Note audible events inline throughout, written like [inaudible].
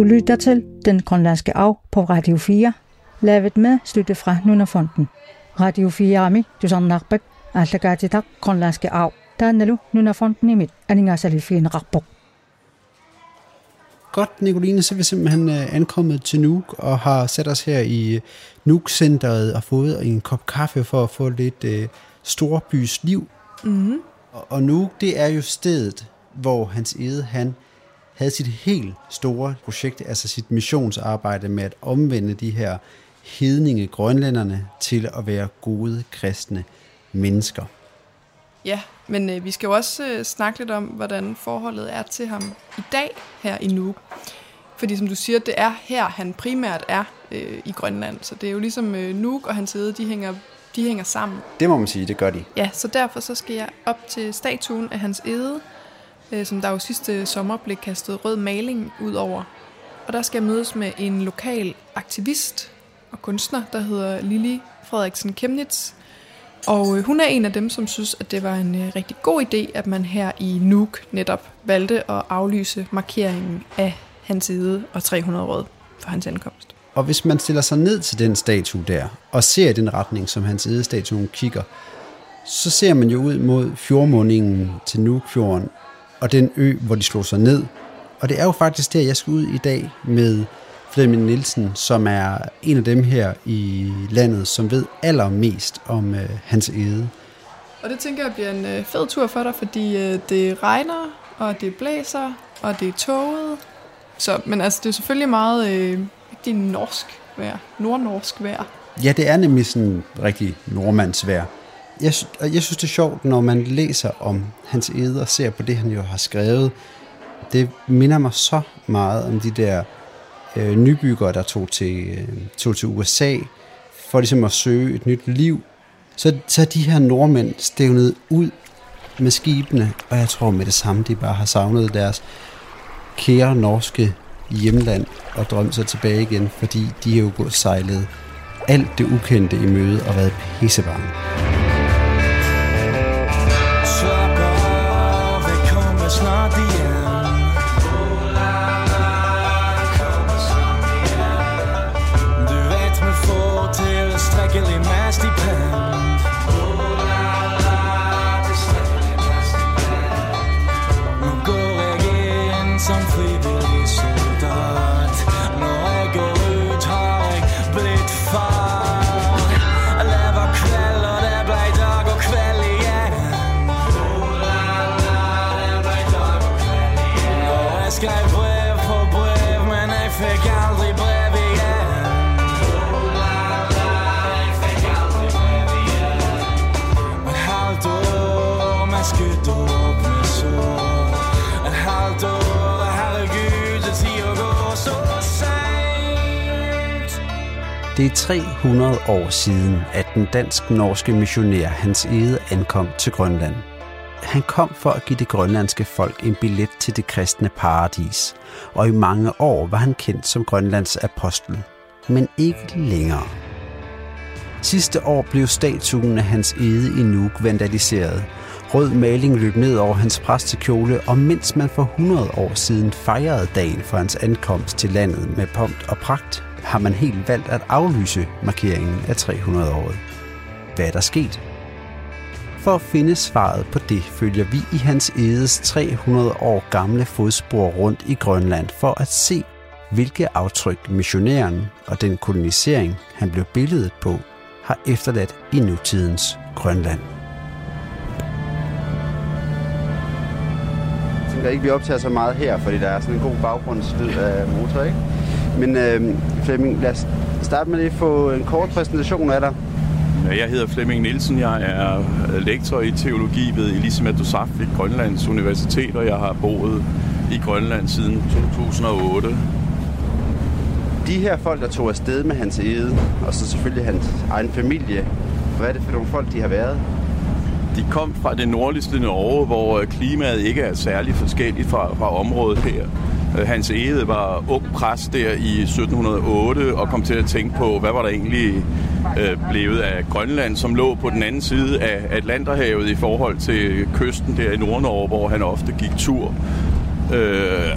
Du lytter til Den Grønlandske Arv på Radio 4, lavet med støtte fra Nunafonden. Radio 4 Ami, du sådan nakbæk, tak, Grønlandske Arv. Der er nu Nunafonden i mit, aninga salifien rakbuk. Godt, Nicoline, så er vi simpelthen øh, ankommet til Nuuk og har sat os her i øh, Nuuk-centeret og fået en kop kaffe for at få lidt uh, storbys liv. Mm-hmm. Og, og Nuuk, det er jo stedet, hvor Hans Ede, han havde sit helt store projekt, altså sit missionsarbejde med at omvende de her hedninge grønlænderne til at være gode kristne mennesker. Ja, men øh, vi skal jo også øh, snakke lidt om, hvordan forholdet er til ham i dag her i Nuuk. Fordi som du siger, det er her, han primært er øh, i Grønland. Så det er jo ligesom øh, Nuuk og hans side, de hænger, de hænger sammen. Det må man sige, det gør de. Ja, så derfor så skal jeg op til statuen af hans ede, øh, som der jo sidste sommer blev kastet rød maling ud over. Og der skal jeg mødes med en lokal aktivist og kunstner, der hedder Lili Frederiksen Kemnitz. Og øh, hun er en af dem, som synes, at det var en øh, rigtig god idé, at man her i Nuuk netop valgte at aflyse markeringen af hans side og 300 råd for hans ankomst. Og hvis man stiller sig ned til den statue der, og ser i den retning, som hans statuen kigger, så ser man jo ud mod fjordmundingen til Nuukfjorden, og den ø, hvor de slog sig ned. Og det er jo faktisk der, jeg skal ud i dag med Flemming Nielsen, som er en af dem her i landet, som ved allermest om øh, hans ede. Og det tænker jeg bliver en øh, fed tur for dig, fordi øh, det regner, og det blæser, og det er toget. Så, men altså, det er selvfølgelig meget øh, rigtig norsk vejr, nordnorsk vejr. Ja, det er nemlig sådan rigtig nordmandsvejr. Jeg, jeg synes, det er sjovt, når man læser om hans ede og ser på det, han jo har skrevet. Det minder mig så meget om de der øh, nybyggere, der tog til, øh, tog til USA for ligesom at søge et nyt liv. Så, så er de her nordmænd stævnet ud med skibene, og jeg tror med det samme, de bare har savnet deres kære norske hjemland og drømt sig tilbage igen, fordi de har jo gået sejlet alt det ukendte i møde og været pissebange. Det er 300 år siden, at den dansk-norske missionær Hans Ede ankom til Grønland. Han kom for at give det grønlandske folk en billet til det kristne paradis, og i mange år var han kendt som Grønlands apostel, men ikke længere. Sidste år blev statuen af hans ede i Nuuk vandaliseret. Rød maling løb ned over hans præstekjole, og mens man for 100 år siden fejrede dagen for hans ankomst til landet med pomp og pragt, har man helt valgt at aflyse markeringen af 300-året. Hvad er der sket? For at finde svaret på det, følger vi i hans edes 300 år gamle fodspor rundt i Grønland for at se, hvilke aftryk missionæren og den kolonisering, han blev billedet på, har efterladt i nutidens Grønland. Jeg tænker ikke, vi optager så meget her, fordi der er sådan en god baggrundslyd af øh, motor, ikke? Men øh, Flemming, lad os starte med at få en kort præsentation af dig. Jeg hedder Flemming Nielsen. Jeg er lektor i teologi ved Elisabeth Dosafik, Grønlands Universitet, og jeg har boet i Grønland siden 2008. De her folk, der tog afsted med hans ede, og så selvfølgelig hans egen familie, hvad er det for nogle folk, de har været? De kom fra det nordligste Norge, hvor klimaet ikke er særlig forskelligt fra, fra området her. Øh, hans Ede var ung præst der i 1708 og kom til at tænke på, hvad var der egentlig øh, blevet af Grønland, som lå på den anden side af Atlanterhavet i forhold til kysten der i Nordnorge, hvor han ofte gik tur. Øh,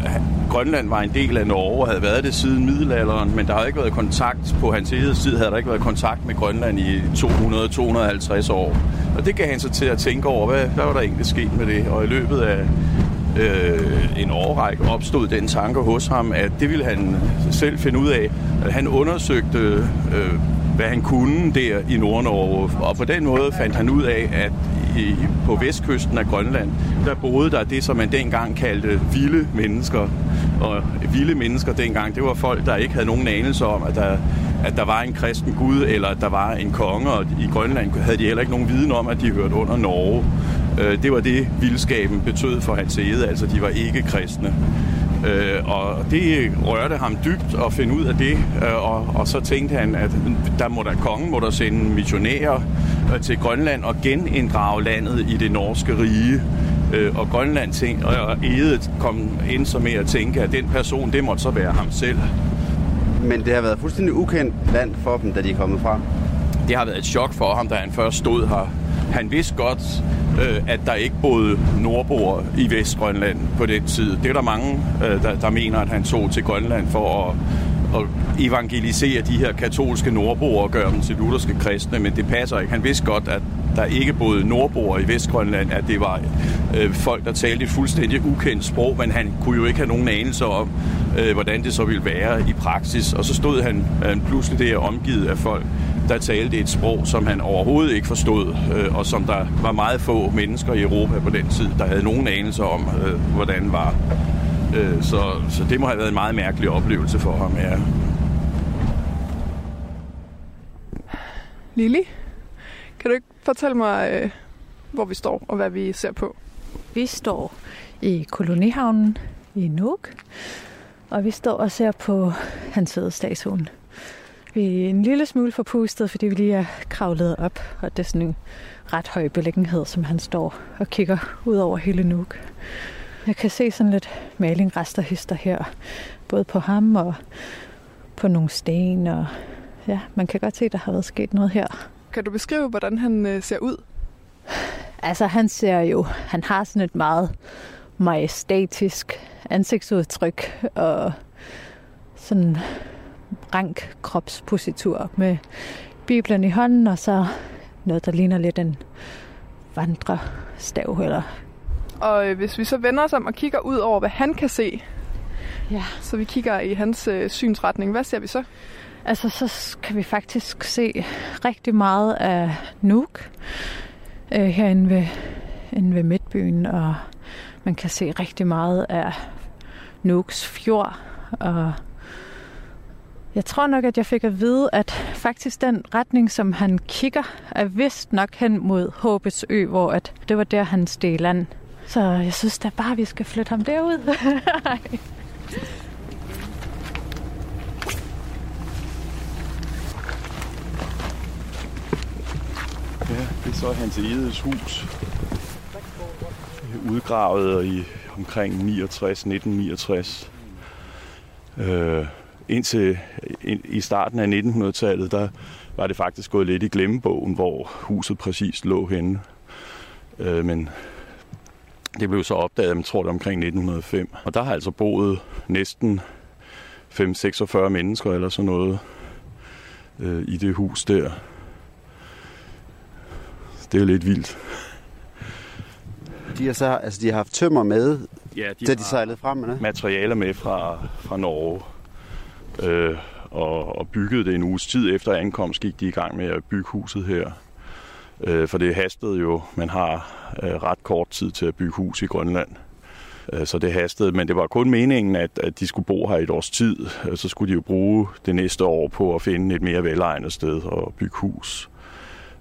Grønland var en del af Norge og havde været det siden middelalderen, men der har ikke været kontakt på hans tid, havde der ikke været kontakt med Grønland i 200-250 år. Og det gav han sig til at tænke over, hvad, hvad var der egentlig sket med det? Og i løbet af øh, en årrække opstod den tanke hos ham, at det ville han selv finde ud af. At han undersøgte, øh, hvad han kunne der i Nordnorge, og på den måde fandt han ud af, at i, på vestkysten af Grønland, der boede der det, som man dengang kaldte vilde mennesker. Og vilde mennesker dengang, det var folk, der ikke havde nogen anelse om, at der, at der var en kristen gud, eller at der var en konge, og i Grønland havde de heller ikke nogen viden om, at de hørte under Norge. Øh, det var det, vildskaben betød for hans ede, altså de var ikke kristne. Øh, og det rørte ham dybt at finde ud af det, øh, og, og så tænkte han, at der må der kongen må der sende missionærer øh, til Grønland og geninddrage landet i det norske rige. Øh, og Grønland tænkte, og Edet kom ind så med at tænke, at den person, det måtte så være ham selv. Men det har været fuldstændig ukendt land for dem, da de er kommet fra? Det har været et chok for ham, da han først stod her. Han vidste godt, øh, at der ikke boede nordboer i Vestgrønland på den tid. Det er der mange, øh, der, der mener, at han tog til Grønland for at, at evangelisere de her katolske nordboer og gøre dem til lutherske kristne, men det passer ikke. Han vidste godt, at der ikke boede nordboer i Vestgrønland, at det var øh, folk, der talte et fuldstændig ukendt sprog, men han kunne jo ikke have nogen anelse om, øh, hvordan det så ville være i praksis. Og så stod han øh, pludselig der omgivet af folk, der talte et sprog, som han overhovedet ikke forstod, øh, og som der var meget få mennesker i Europa på den tid, der havde nogen anelse om, øh, hvordan var. Øh, så, så det må have været en meget mærkelig oplevelse for ham, ja. Lili, kan du ikke fortælle mig, øh, hvor vi står og hvad vi ser på? Vi står i kolonihavnen i Nuuk, og vi står og ser på hans statuen. Vi er en lille smule forpustet, fordi vi lige er kravlet op, og det er sådan en ret høj beliggenhed, som han står og kigger ud over hele Nuuk. Jeg kan se sådan lidt malingrester hister her, både på ham og på nogle sten, og ja, man kan godt se, at der har været sket noget her. Kan du beskrive, hvordan han øh, ser ud? Altså, han ser jo, han har sådan et meget majestatisk ansigtsudtryk, og sådan rank kropspositur med Bibelen i hånden, og så noget, der ligner lidt en vandrestav. Eller... Og øh, hvis vi så vender os om og kigger ud over, hvad han kan se, ja. så vi kigger i hans øh, synsretning, hvad ser vi så? Altså, så kan vi faktisk se rigtig meget af Nuuk øh, herinde ved, inde ved Midtbyen, og man kan se rigtig meget af Nuuks fjord, og jeg tror nok, at jeg fik at vide, at faktisk den retning, som han kigger, er vist nok hen mod Håbets Ø, hvor at det var der, han steg land. Så jeg synes da bare, vi skal flytte ham derud. [laughs] Ja, det er så hans Edes hus. Udgravet i omkring 69, 1969. Øh, indtil i starten af 1900-tallet, der var det faktisk gået lidt i glemmebogen, hvor huset præcis lå henne. Øh, men det blev så opdaget, jeg tror det omkring 1905. Og der har altså boet næsten 5-46 mennesker eller sådan noget øh, i det hus der. Det er lidt vildt. De har, så, altså, de har haft tømmer med, ja, de da de sejlede frem det? Materialer med fra, fra Norge øh, og, og byggede det en uges tid efter ankomst, gik de i gang med at bygge huset her. Øh, for det hastede jo, man har øh, ret kort tid til at bygge hus i Grønland. Øh, så det hastede, men det var kun meningen, at, at de skulle bo her et års tid. Øh, så skulle de jo bruge det næste år på at finde et mere velegnet sted og bygge hus.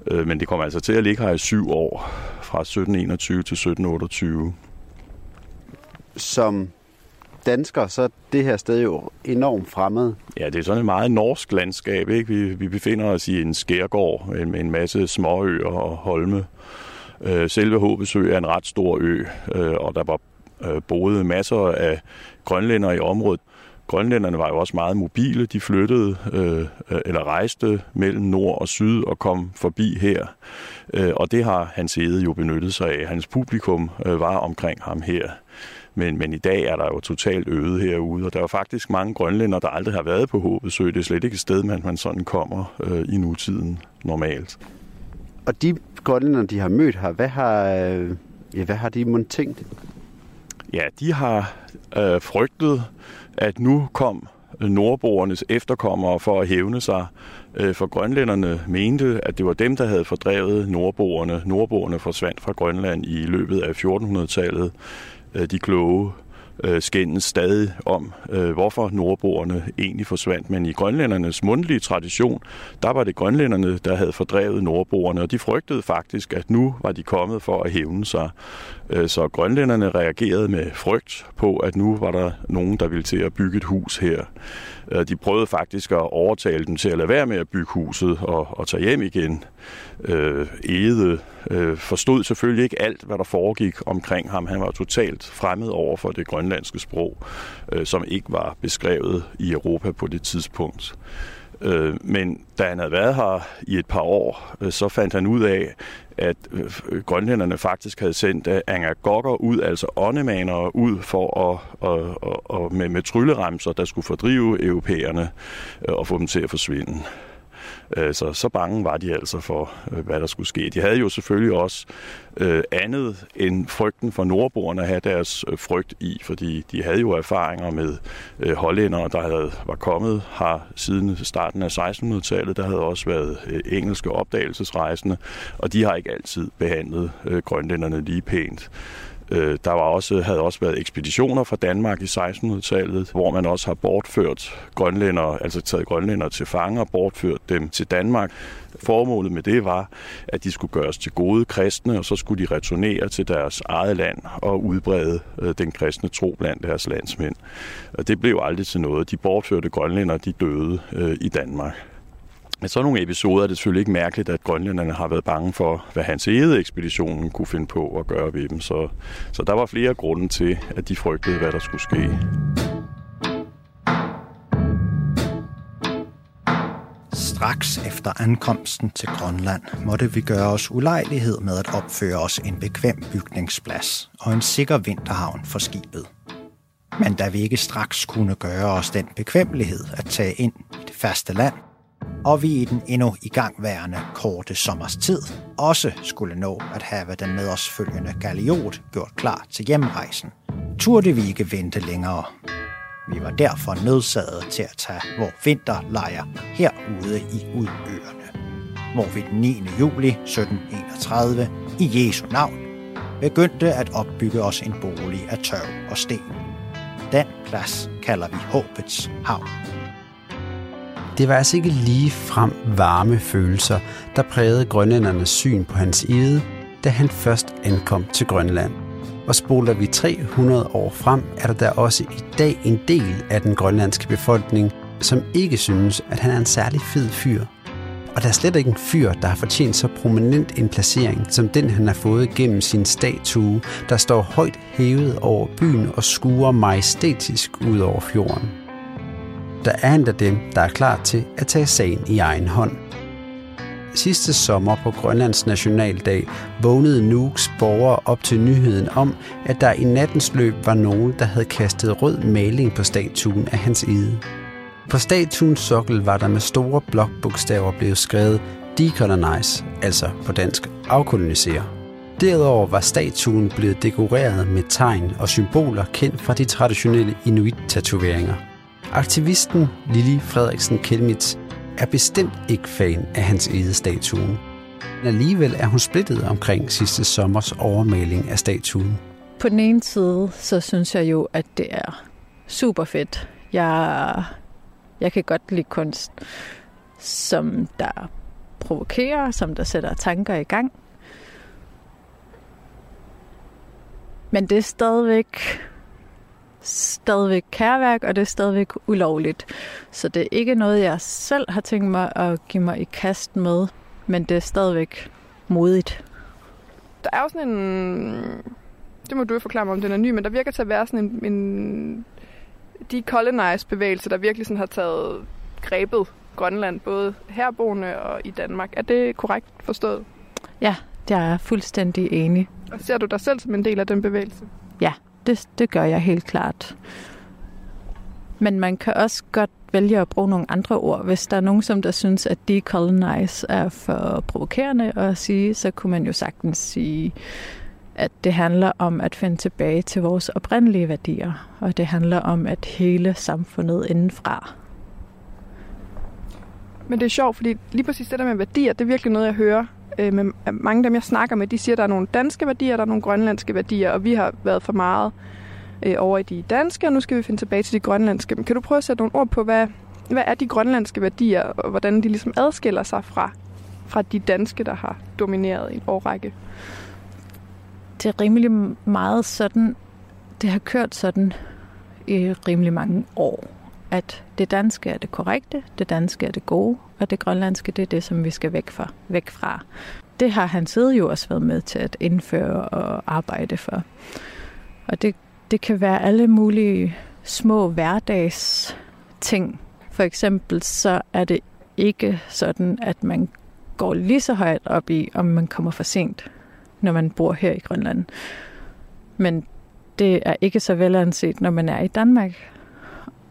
Øh, men det kom altså til at ligge her i syv år, fra 1721 til 1728. Som dansker, så er det her sted jo enormt fremmed. Ja, det er sådan et meget norsk landskab. Ikke? Vi, vi befinder os i en skærgård med en masse småøer og holme. Øh, selve Håbesø er en ret stor ø, øh, og der var øh, boede masser af grønlænder i området. Grønlænderne var jo også meget mobile. De flyttede øh, eller rejste mellem nord og syd og kom forbi her. Øh, og det har Hans Ede jo benyttet sig af. Hans publikum øh, var omkring ham her. Men, men i dag er der jo totalt øde herude, og der er jo faktisk mange grønlænder, der aldrig har været på Håbesø. Det er slet ikke et sted, man, man sådan kommer øh, i nutiden normalt. Og de grønlænder, de har mødt her, hvad har, øh, ja, hvad har de måtte tænkt? Ja, de har øh, frygtet, at nu kom nordboernes efterkommere for at hævne sig. Øh, for grønlænderne mente, at det var dem, der havde fordrevet nordboerne. Nordboerne forsvandt fra Grønland i løbet af 1400-tallet. Øh, de kloge øh, skændes stadig om, øh, hvorfor nordboerne egentlig forsvandt. Men i grønlændernes mundtlige tradition, der var det grønlænderne, der havde fordrevet nordboerne, og de frygtede faktisk, at nu var de kommet for at hævne sig. Øh, så grønlænderne reagerede med frygt på, at nu var der nogen, der ville til at bygge et hus her. Øh, de prøvede faktisk at overtale dem til at lade være med at bygge huset og, og tage hjem igen. Øh, Ede øh, forstod selvfølgelig ikke alt, hvad der foregik omkring ham. Han var totalt fremmed over for det grønlandske sprog, øh, som ikke var beskrevet i Europa på det tidspunkt. Øh, men da han havde været her i et par år, øh, så fandt han ud af, at øh, grønlænderne faktisk havde sendt øh, angagokker ud, altså åndemanere ud for at, at, at, at med, med trylleremser, der skulle fordrive europæerne øh, og få dem til at forsvinde. Øh, så, så bange var de altså for, øh, hvad der skulle ske. De havde jo selvfølgelig også øh, andet end frygten for nordboerne at have deres øh, frygt i, fordi de havde jo erfaringer med øh, hollændere, der havde, var kommet her siden starten af 1600-tallet. Der havde også været øh, engelske opdagelsesrejsende, og de har ikke altid behandlet øh, grønlænderne lige pænt. Øh, der var også, havde også været ekspeditioner fra Danmark i 1600-tallet, hvor man også har bortført grønlænder, altså taget grønlænder til fange og bortført dem til Danmark. Formålet med det var, at de skulle gøres til gode kristne, og så skulle de returnere til deres eget land og udbrede øh, den kristne tro blandt deres landsmænd. Og det blev aldrig til noget. De bortførte grønlænder, de døde øh, i Danmark med sådan nogle episoder er det selvfølgelig ikke mærkeligt, at grønlænderne har været bange for, hvad hans ede ekspeditionen kunne finde på at gøre ved dem. Så, så der var flere grunde til, at de frygtede, hvad der skulle ske. Straks efter ankomsten til Grønland måtte vi gøre os ulejlighed med at opføre os en bekvem bygningsplads og en sikker vinterhavn for skibet. Men da vi ikke straks kunne gøre os den bekvemmelighed at tage ind i det faste land, og vi i den endnu igangværende korte sommers tid også skulle nå at have den med os følgende galiot gjort klar til hjemrejsen, turde vi ikke vente længere. Vi var derfor nødsaget til at tage vores vinterlejr herude i Udøerne, hvor vi den 9. juli 1731 i Jesu navn begyndte at opbygge os en bolig af tørv og sten. Den plads kalder vi Håbets Havn. Det var altså ikke lige frem varme følelser, der prægede grønlændernes syn på hans ide, da han først ankom til Grønland. Og spoler vi 300 år frem, er der da også i dag en del af den grønlandske befolkning, som ikke synes, at han er en særlig fed fyr. Og der er slet ikke en fyr, der har fortjent så prominent en placering, som den han har fået gennem sin statue, der står højt hævet over byen og skuer majestætisk ud over fjorden der er endda dem, der er klar til at tage sagen i egen hånd. Sidste sommer på Grønlands Nationaldag vågnede Nuuks borgere op til nyheden om, at der i nattens løb var nogen, der havde kastet rød maling på statuen af hans ide. På statuens sokkel var der med store blokbogstaver blevet skrevet Decolonize, altså på dansk afkolonisere. Derudover var statuen blevet dekoreret med tegn og symboler kendt fra de traditionelle inuit-tatoveringer – Aktivisten Lili Frederiksen Kelmitz er bestemt ikke fan af hans statuen. Men alligevel er hun splittet omkring sidste sommers overmaling af statuen. På den ene side, så synes jeg jo, at det er super fedt. Jeg, jeg kan godt lide kunst, som der provokerer, som der sætter tanker i gang. Men det er stadigvæk stadigvæk kærværk, og det er stadigvæk ulovligt. Så det er ikke noget, jeg selv har tænkt mig at give mig i kast med, men det er stadigvæk modigt. Der er jo sådan en... Det må du forklare mig, om den er ny, men der virker til at være sådan en, en decolonize-bevægelse, der virkelig sådan har taget grebet Grønland, både herboende og i Danmark. Er det korrekt forstået? Ja, jeg er fuldstændig enig. Og ser du dig selv som en del af den bevægelse? Ja, det, det gør jeg helt klart. Men man kan også godt vælge at bruge nogle andre ord. Hvis der er nogen, som der synes, at decolonize er for provokerende at sige, så kunne man jo sagtens sige, at det handler om at finde tilbage til vores oprindelige værdier, og det handler om at hele samfundet indenfra. Men det er sjovt, fordi lige præcis det der med værdier, det er virkelig noget, jeg hører øh, med øh, mange af dem, jeg snakker med. De siger, at der er nogle danske værdier, der er nogle grønlandske værdier, og vi har været for meget øh, over i de danske, og nu skal vi finde tilbage til de grønlandske. Men kan du prøve at sætte nogle ord på, hvad, hvad er de grønlandske værdier, og hvordan de ligesom adskiller sig fra, fra de danske, der har domineret i en årrække? Det er rimelig meget sådan, det har kørt sådan i rimelig mange år, at det danske er det korrekte, det danske er det gode, og det grønlandske det er det, som vi skal væk fra. Væk fra. Det har han siddet jo også været med til at indføre og arbejde for. Og det, det kan være alle mulige små hverdags ting. For eksempel så er det ikke sådan, at man går lige så højt op i, om man kommer for sent, når man bor her i Grønland. Men det er ikke så velanset, når man er i Danmark.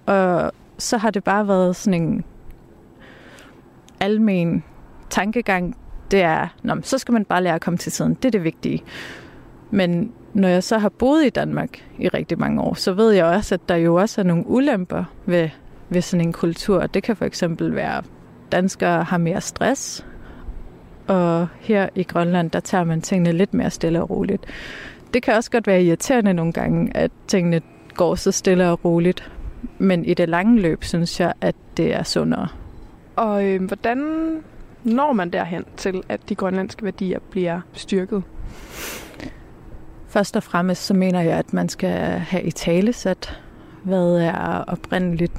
Og så har det bare været sådan en almen tankegang. Det er, Nå, så skal man bare lære at komme til tiden. Det er det vigtige. Men når jeg så har boet i Danmark i rigtig mange år, så ved jeg også, at der jo også er nogle ulemper ved, ved sådan en kultur. Det kan for eksempel være, at danskere har mere stress, og her i Grønland, der tager man tingene lidt mere stille og roligt. Det kan også godt være irriterende nogle gange, at tingene går så stille og roligt. Men i det lange løb, synes jeg, at det er sundere. Og øh, hvordan når man derhen til, at de grønlandske værdier bliver styrket? Først og fremmest så mener jeg, at man skal have i tale sat, hvad er oprindeligt,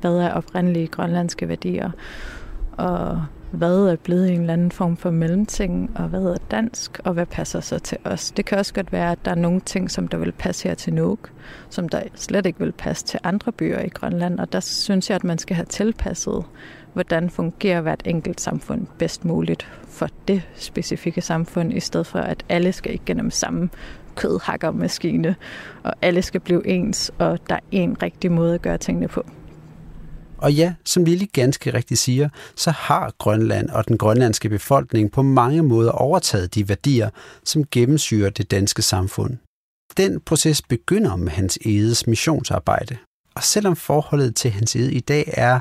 hvad er oprindelige grønlandske værdier, og hvad er blevet en eller anden form for mellemting, og hvad er dansk, og hvad passer så til os. Det kan også godt være, at der er nogle ting, som der vil passe her til Nuuk, som der slet ikke vil passe til andre byer i Grønland, og der synes jeg, at man skal have tilpasset, hvordan fungerer hvert enkelt samfund bedst muligt for det specifikke samfund, i stedet for at alle skal igennem samme kødhakkermaskine, og alle skal blive ens, og der er en rigtig måde at gøre tingene på. Og ja, som Lille ganske rigtigt siger, så har Grønland og den grønlandske befolkning på mange måder overtaget de værdier, som gennemsyrer det danske samfund. Den proces begynder med Hans Edes missionsarbejde. Og selvom forholdet til Hans Ede i dag er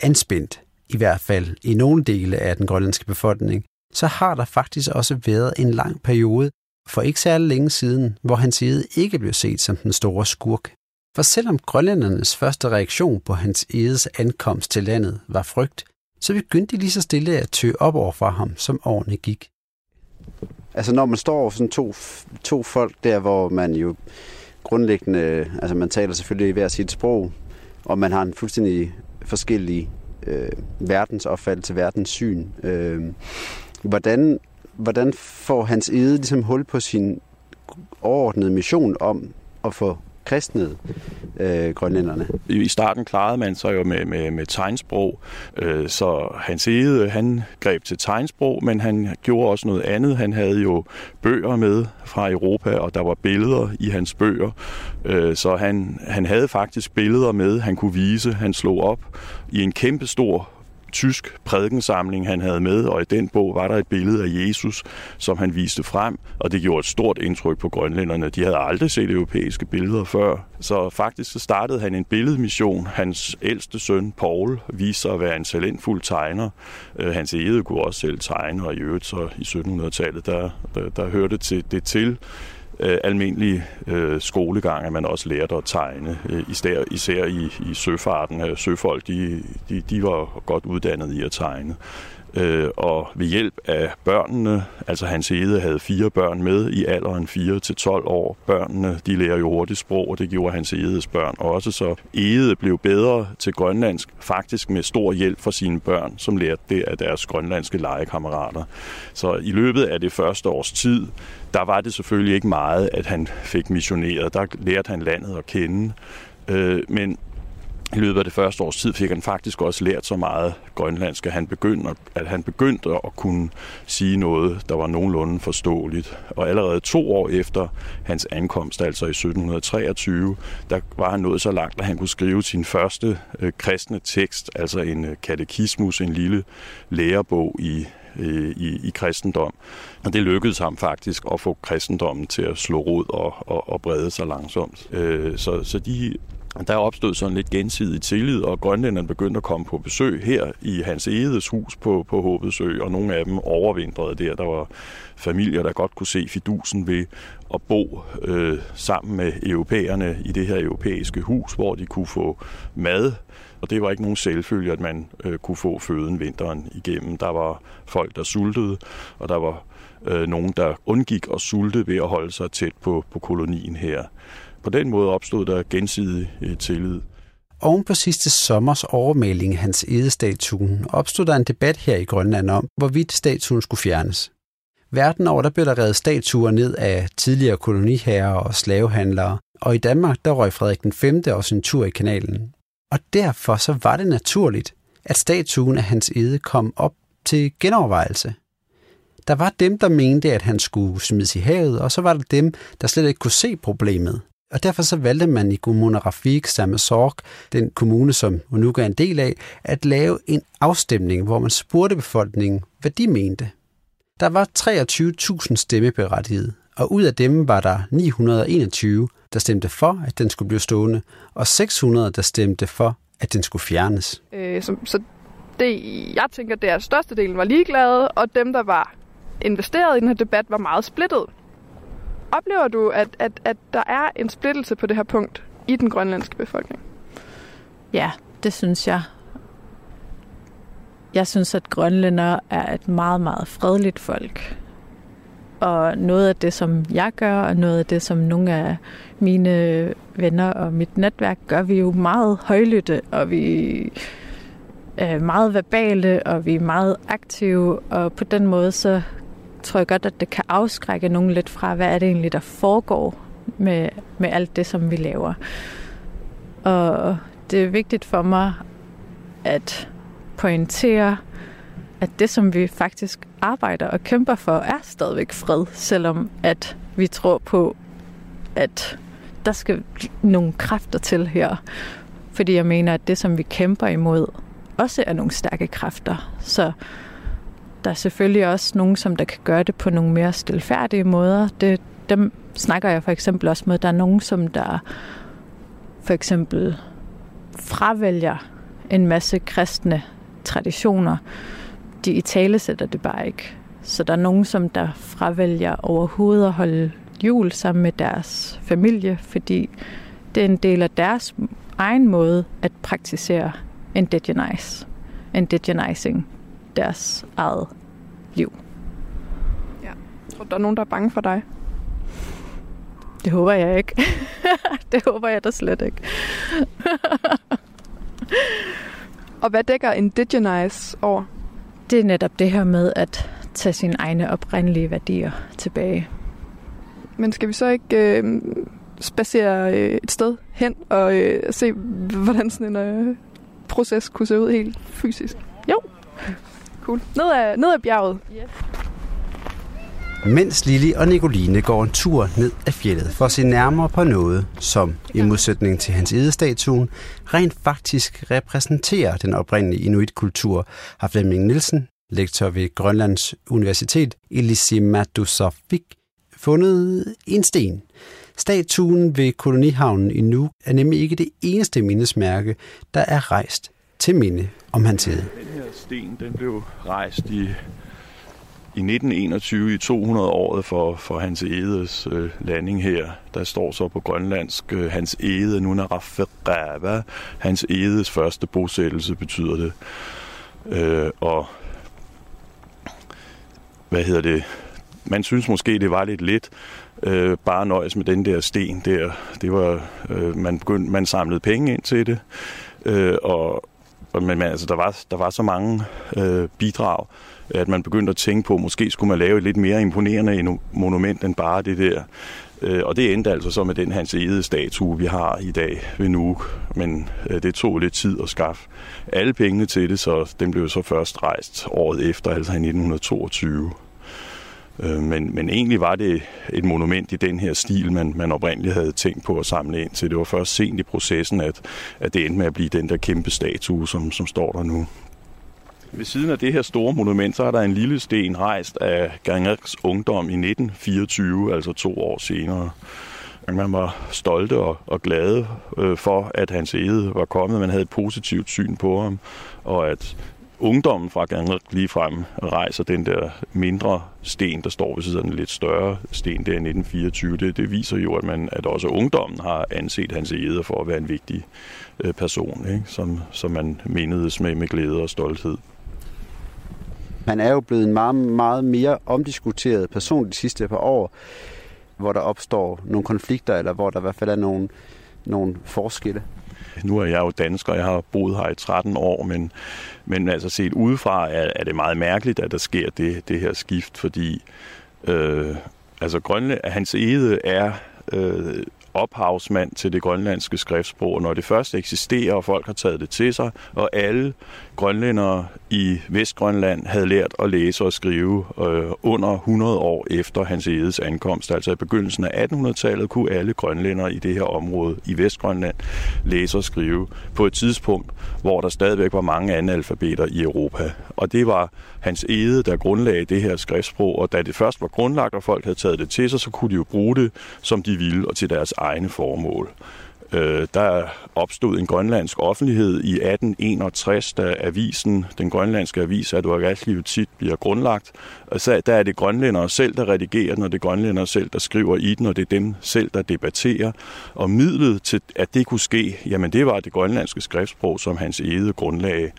anspændt, i hvert fald i nogle dele af den grønlandske befolkning, så har der faktisk også været en lang periode, for ikke særlig længe siden, hvor Hans Ede ikke blev set som den store skurk. For selvom grønlændernes første reaktion på hans edes ankomst til landet var frygt, så begyndte de lige så stille at tø op over for ham, som årene gik. Altså når man står over sådan to, to folk der, hvor man jo grundlæggende, altså man taler selvfølgelig hver sit sprog, og man har en fuldstændig forskellige øh, verdensopfattelse, verdenssyn. Øh, hvordan, hvordan får hans ede ligesom hul på sin overordnede mission om at få kristnede øh, grønlænderne. I starten klarede man sig jo med, med, med tegnsprog, øh, så Hans Ede, han greb til tegnsprog, men han gjorde også noget andet. Han havde jo bøger med fra Europa, og der var billeder i hans bøger, øh, så han, han havde faktisk billeder med, han kunne vise. Han slog op i en kæmpe stor tysk prædikensamling, han havde med, og i den bog var der et billede af Jesus, som han viste frem, og det gjorde et stort indtryk på grønlænderne. De havde aldrig set europæiske billeder før, så faktisk så startede han en billedmission. Hans ældste søn, Paul, viste sig at være en talentfuld tegner. Øh, hans ede kunne også selv tegne, og i øvrigt så i 1700-tallet, der, der, der hørte til, det til, øh, almindelig øh, skolegang, at man også lærte at tegne, øh, især, især i, i søfarten. Øh, søfolk, de, de, de var godt uddannet i at tegne. Øh, og ved hjælp af børnene, altså hans Ede havde fire børn med i alderen 4 til 12 år. Børnene, de lærer jo hurtigt sprog, og det gjorde hans Edes børn også. Så Ede blev bedre til grønlandsk, faktisk med stor hjælp fra sine børn, som lærte det af deres grønlandske legekammerater. Så i løbet af det første års tid, der var det selvfølgelig ikke meget, at han fik missioneret. Der lærte han landet at kende. Øh, men i løbet af det første års tid fik han faktisk også lært så meget grønlandsk, at han begyndte, at han begyndte at kunne sige noget, der var nogenlunde forståeligt. Og allerede to år efter hans ankomst, altså i 1723, der var han nået så langt, at han kunne skrive sin første øh, kristne tekst, altså en øh, katekismus, en lille lærebog i øh, i, i kristendom. Og det lykkedes ham faktisk at få kristendommen til at slå rod og, og, og brede sig langsomt. Øh, så, så de der opstod sådan lidt gensidig tillid, og grønlænderne begyndte at komme på besøg her i hans Egedes hus på, på Håbetsø, og nogle af dem overvintrede der. Der var familier, der godt kunne se fidusen ved at bo øh, sammen med europæerne i det her europæiske hus, hvor de kunne få mad, og det var ikke nogen selvfølge, at man øh, kunne få føden vinteren igennem. Der var folk, der sultede, og der var øh, nogen, der undgik at sulte ved at holde sig tæt på, på kolonien her. På den måde opstod der gensidig øh, tillid. Oven på sidste sommers overmaling af hans edestatuen opstod der en debat her i Grønland om, hvorvidt statuen skulle fjernes. Verden over der blev der reddet statuer ned af tidligere koloniherrer og slavehandlere, og i Danmark der røg Frederik den 5. også en tur i kanalen. Og derfor så var det naturligt, at statuen af hans ede kom op til genovervejelse. Der var dem, der mente, at han skulle smides i havet, og så var der dem, der slet ikke kunne se problemet. Og derfor så valgte man i Kommune Rafik Samasorg, den kommune, som Unuka er en del af, at lave en afstemning, hvor man spurgte befolkningen, hvad de mente. Der var 23.000 stemmeberettigede, og ud af dem var der 921, der stemte for, at den skulle blive stående, og 600, der stemte for, at den skulle fjernes. Øh, så, så det, jeg tænker, det er størstedelen var ligeglade, og dem, der var investeret i den her debat, var meget splittet. Oplever du, at, at, at der er en splittelse på det her punkt i den grønlandske befolkning? Ja, det synes jeg. Jeg synes, at grønlænder er et meget, meget fredeligt folk. Og noget af det, som jeg gør, og noget af det, som nogle af mine venner og mit netværk gør, vi jo meget højlytte, og vi er meget verbale, og vi er meget aktive, og på den måde så tror jeg godt, at det kan afskrække nogen lidt fra, hvad er det egentlig, der foregår med, med alt det, som vi laver. Og det er vigtigt for mig at pointere, at det, som vi faktisk arbejder og kæmper for, er stadigvæk fred, selvom at vi tror på, at der skal nogle kræfter til her. Fordi jeg mener, at det, som vi kæmper imod, også er nogle stærke kræfter. Så der er selvfølgelig også nogen, som der kan gøre det på nogle mere stilfærdige måder. Det, dem snakker jeg for eksempel også med. Der er nogen, som der for eksempel fravælger en masse kristne traditioner. De i tale sætter det bare ikke. Så der er nogen, som der fravælger overhovedet at holde jul sammen med deres familie, fordi det er en del af deres egen måde at praktisere indigenize, indigenizing deres eget liv. Ja. Tror der er nogen, der er bange for dig? Det håber jeg ikke. [laughs] det håber jeg da slet ikke. [laughs] Og hvad dækker indigenize over? Det er netop det her med at tage sine egne oprindelige værdier tilbage. Men skal vi så ikke øh, spacere øh, et sted hen og øh, se, hvordan sådan en øh, proces kunne se ud helt fysisk? Jo. Cool. Ned ad, ned ad bjerget. Yes. Mens Lili og Nicoline går en tur ned ad fjellet for at se nærmere på noget, som i modsætning til hans edestatuen, rent faktisk repræsenterer den oprindelige inuitkultur, har Flemming Nielsen, lektor ved Grønlands Universitet i Lisimatusafik, fundet en sten. Statuen ved kolonihavnen i Nuuk er nemlig ikke det eneste mindesmærke, der er rejst til minde om hans hede. Sten den blev rejst i, i 1921 i 200-året for, for Hans Edes øh, landing her. Der står så på grønlandsk øh, Hans Ede Nunarafferava. Hans Edes første bosættelse betyder det. Øh, og hvad hedder det? Man synes måske, det var lidt lidt, øh, bare nøjes med den der sten der. Det var, øh, man, begyndte, man samlede penge ind til det, øh, og, men, men, altså, der, var, der var så mange øh, bidrag, at man begyndte at tænke på, måske skulle man lave et lidt mere imponerende monument end bare det der. Øh, og det endte altså så med den Hans Ede statue, vi har i dag ved Nuuk. Men øh, det tog lidt tid at skaffe alle pengene til det, så den blev så først rejst året efter, altså i 1922. Øh, men, men egentlig var det et monument i den her stil, man, man oprindeligt havde tænkt på at samle ind til. Det var først sent i processen, at, at det endte med at blive den der kæmpe statue, som, som står der nu. Ved siden af det her store monument, så er der en lille sten rejst af Gangers ungdom i 1924, altså to år senere. Man var stolte og, og glade øh, for, at hans æde var kommet. Man havde et positivt syn på ham, og at ungdommen fra Gangert lige frem rejser den der mindre sten, der står ved siden af den lidt større sten der i 1924. Det, det viser jo, at, man, at også ungdommen har anset hans æder for at være en vigtig øh, person, ikke? Som, som man mindedes med med glæde og stolthed. Han er jo blevet en meget, meget mere omdiskuteret person de sidste par år, hvor der opstår nogle konflikter, eller hvor der i hvert fald er nogle, nogle forskelle. Nu er jeg jo dansker, jeg har boet her i 13 år, men, men altså set udefra er, er det meget mærkeligt, at der sker det, det her skift, fordi øh, altså Grønland, hans ede er øh, ophavsmand til det grønlandske skriftsprog. Når det først eksisterer, og folk har taget det til sig, og alle grønlændere i Vestgrønland havde lært at læse og skrive øh, under 100 år efter hans edes ankomst. Altså i begyndelsen af 1800-tallet kunne alle grønlændere i det her område i Vestgrønland læse og skrive på et tidspunkt, hvor der stadigvæk var mange analfabeter i Europa. Og det var hans ede, der grundlagde det her skriftsprog, og da det først var grundlagt, og folk havde taget det til sig, så kunne de jo bruge det, som de ville, og til deres egne formål. Øh, der opstod en grønlandsk offentlighed i 1861, da avisen, den grønlandske avis, Advogatlivet tit bliver grundlagt. Og så der er det grønlændere selv, der redigerer den, og det er grønlændere selv, der skriver i den, og det er dem selv, der debatterer. Og midlet til, at det kunne ske, jamen det var det grønlandske skriftsprog, som hans ede grundlag.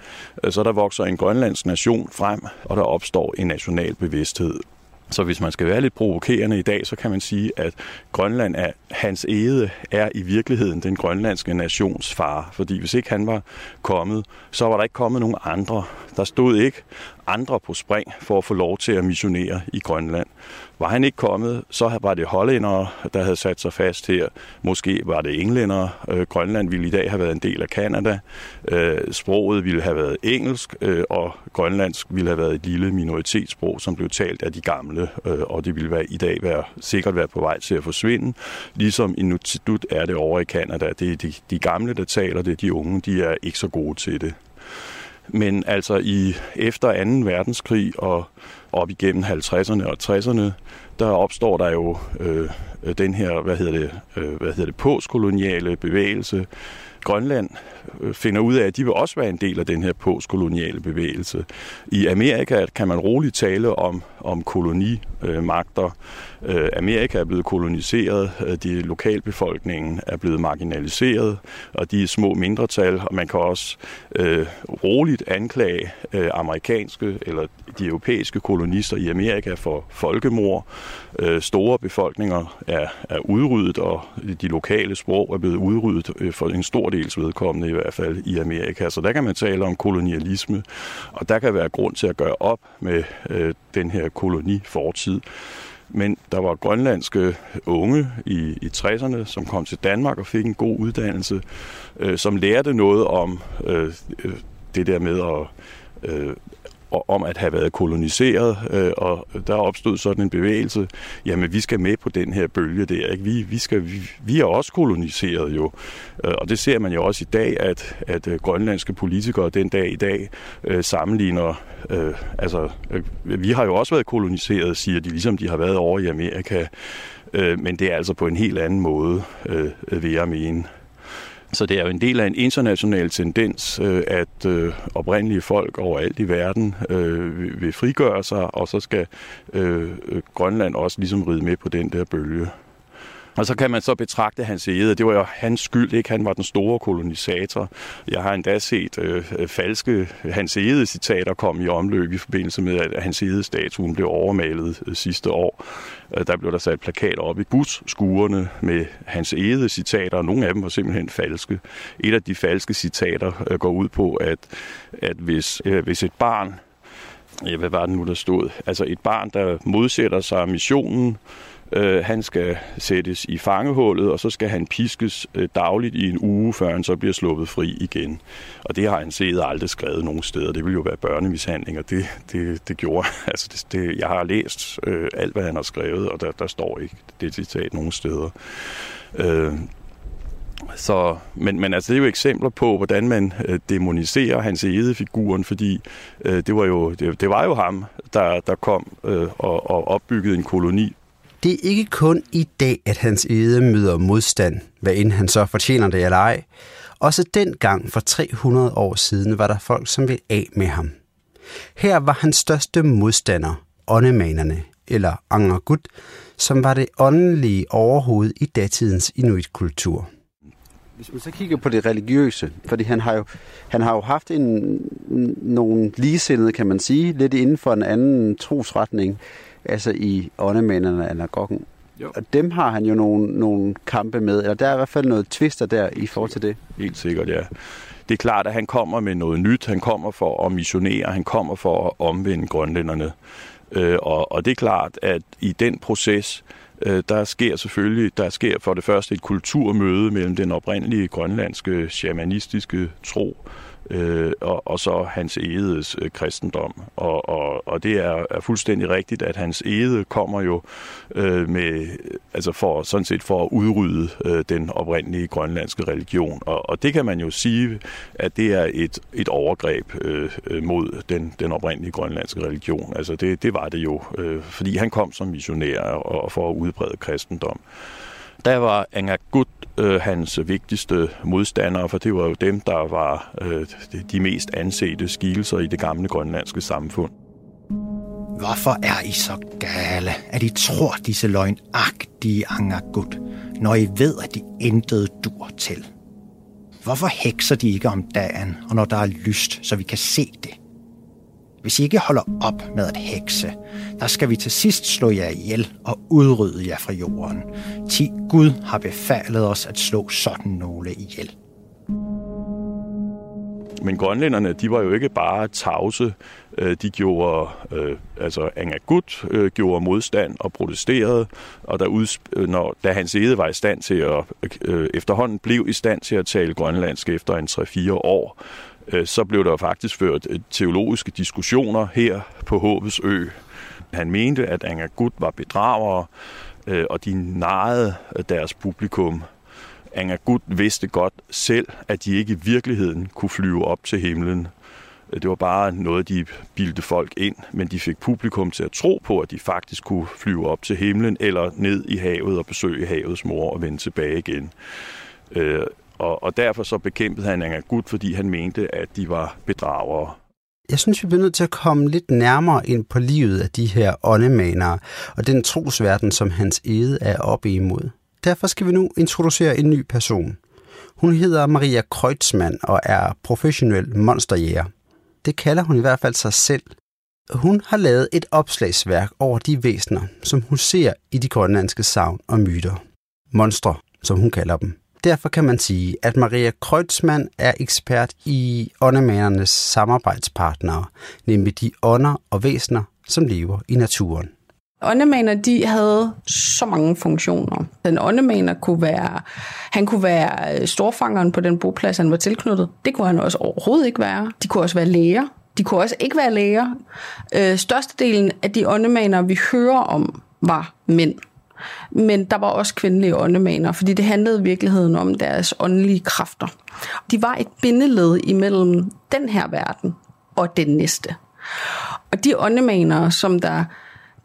Så der vokser en grønlandsk nation frem, og der opstår en national bevidsthed. Så hvis man skal være lidt provokerende i dag, så kan man sige, at Grønland er, hans æde er i virkeligheden den grønlandske nations far. Fordi hvis ikke han var kommet, så var der ikke kommet nogen andre. Der stod ikke andre på spring for at få lov til at missionere i Grønland. Var han ikke kommet, så var det hollændere, der havde sat sig fast her. Måske var det englændere. Øh, Grønland ville i dag have været en del af Kanada. Øh, sproget ville have været engelsk, øh, og grønlandsk ville have været et lille minoritetssprog, som blev talt af de gamle, øh, og det ville være, i dag være, sikkert være på vej til at forsvinde. Ligesom Inuktitut er det over i Kanada. Det er de, de gamle, der taler det. De unge, de er ikke så gode til det. Men altså i efter 2. verdenskrig og op igennem 50'erne og 60'erne, der opstår der jo øh, den her, hvad hedder det, øh, hvad hedder det, postkoloniale bevægelse. Grønland Øh, finder ud af, at de vil også være en del af den her postkoloniale bevægelse. I Amerika kan man roligt tale om, om kolonimagter. Øh, Amerika er blevet koloniseret, øh, de lokalbefolkningen er blevet marginaliseret, og de er små mindretal, og man kan også øh, roligt anklage øh, amerikanske eller de europæiske kolonister i Amerika for folkemord. Øh, store befolkninger er, er udryddet, og de lokale sprog er blevet udryddet øh, for en stor dels vedkommende i hvert fald i Amerika. Så der kan man tale om kolonialisme, og der kan være grund til at gøre op med øh, den her kolonifortid. Men der var grønlandske unge i, i 60'erne, som kom til Danmark og fik en god uddannelse, øh, som lærte noget om øh, øh det der med at øh, om at have været koloniseret, øh, og der opstod sådan en bevægelse, jamen vi skal med på den her bølge der, ikke? Vi, vi, skal, vi, vi er også koloniseret jo, øh, og det ser man jo også i dag, at, at øh, grønlandske politikere den dag i dag øh, sammenligner, øh, altså øh, vi har jo også været koloniseret, siger de, ligesom de har været over i Amerika, øh, men det er altså på en helt anden måde, øh, vil jeg mene. Så det er jo en del af en international tendens, øh, at øh, oprindelige folk overalt i verden øh, vil frigøre sig, og så skal Grønland også ligesom ride med på den der bølge. Og så kan man så betragte hans æde, Det var jo hans skyld, ikke? Han var den store kolonisator. Jeg har endda set øh, falske hans ede citater komme i omløb i forbindelse med, at hans æde statuen blev overmalet øh, sidste år. Øh, der blev der sat plakater op i busskuerne med hans ede citater, og nogle af dem var simpelthen falske. Et af de falske citater øh, går ud på, at, at hvis, øh, hvis et barn, ja, hvad var det nu, der stod? Altså et barn, der modsætter sig missionen, Øh, han skal sættes i fangehullet, og så skal han piskes øh, dagligt i en uge, før han så bliver sluppet fri igen. Og det har han set aldrig skrevet nogen steder. Det ville jo være børnemishandling, og det, det, det gjorde [laughs] altså det, det, Jeg har læst øh, alt, hvad han har skrevet, og der, der står ikke det citat nogen steder. Øh, så, men, men altså, det er jo eksempler på, hvordan man øh, demoniserer hans edefiguren, fordi øh, det, var jo, det, det var jo ham, der, der kom øh, og, og opbyggede en koloni. Det er ikke kun i dag, at hans ede møder modstand, hvad end han så fortjener det eller ej. Også dengang for 300 år siden var der folk, som ville af med ham. Her var hans største modstander, åndemanerne, eller Angergut, som var det åndelige overhoved i datidens inuitkultur. Hvis man så kigger på det religiøse, fordi han har jo, han har jo haft en, nogle ligesindede, kan man sige, lidt inden for en anden trosretning, altså i åndemændene af anagogen. Jo. Og dem har han jo nogle, nogle kampe med, eller der er i hvert fald noget twister der i forhold til det. Helt sikkert, ja. Det er klart, at han kommer med noget nyt. Han kommer for at missionere. Han kommer for at omvende grønlænderne. Øh, og, og det er klart, at i den proces, Øh, der sker selvfølgelig, der sker for det første et kulturmøde mellem den oprindelige grønlandske shamanistiske tro øh, Øh, og, og så hans edes øh, kristendom. Og, og, og det er, er fuldstændig rigtigt, at hans ede kommer jo øh, med, altså for, sådan set for at udrydde øh, den oprindelige grønlandske religion. Og, og det kan man jo sige, at det er et, et overgreb øh, øh mod den, den oprindelige grønlandske religion. Altså det, det var det jo, øh, fordi han kom som missionær og, og for at udbrede kristendom. Der var Angagut øh, hans vigtigste modstandere, for det var jo dem, der var øh, de mest ansete skikkelser i det gamle grønlandske samfund. Hvorfor er I så gale, at I tror disse løgnagtige Angagut, når I ved, at de intet dur til? Hvorfor hekser de ikke om dagen, og når der er lyst, så vi kan se det? Hvis I ikke holder op med at hekse, der skal vi til sidst slå jer ihjel og udrydde jer fra jorden. Ti Gud har befalet os at slå sådan nogle ihjel. Men grønlænderne, de var jo ikke bare tavse. Øh, de gjorde, øh, altså Angagut øh, gjorde modstand og protesterede, og der udsp- øh, når, da hans ede var i stand til at, øh, efterhånden blev i stand til at tale grønlandsk efter en 3-4 år, Øh, så blev der faktisk ført øh, teologiske diskussioner her på Håbets Ø. Han mente, at Angergut var bedragere, øh, og de narrede deres publikum. Angergut vidste godt selv, at de ikke i virkeligheden kunne flyve op til himlen. Det var bare noget, de bildte folk ind, men de fik publikum til at tro på, at de faktisk kunne flyve op til himlen eller ned i havet og besøge havets mor og vende tilbage igen. Og, og derfor så bekæmpede han Angergut, fordi han mente, at de var bedragere. Jeg synes, vi bliver nødt til at komme lidt nærmere ind på livet af de her åndemanere og den trosverden, som hans ede er oppe imod. Derfor skal vi nu introducere en ny person. Hun hedder Maria Kreutzmann og er professionel monsterjæger. Det kalder hun i hvert fald sig selv. Hun har lavet et opslagsværk over de væsener, som hun ser i de grønlandske savn og myter. Monstre, som hun kalder dem. Derfor kan man sige, at Maria Kreutzmann er ekspert i åndemanernes samarbejdspartnere, nemlig de ånder og væsener, som lever i naturen. Åndemaner, de havde så mange funktioner. Den åndemaner kunne være, han kunne være øh, storfangeren på den boplads, han var tilknyttet. Det kunne han også overhovedet ikke være. De kunne også være læger. De kunne også ikke være læger. Øh, størstedelen af de åndemaner, vi hører om, var mænd. Men der var også kvindelige åndemaner, fordi det handlede i virkeligheden om deres åndelige kræfter. De var et bindeled imellem den her verden og den næste. Og de åndemaner, som der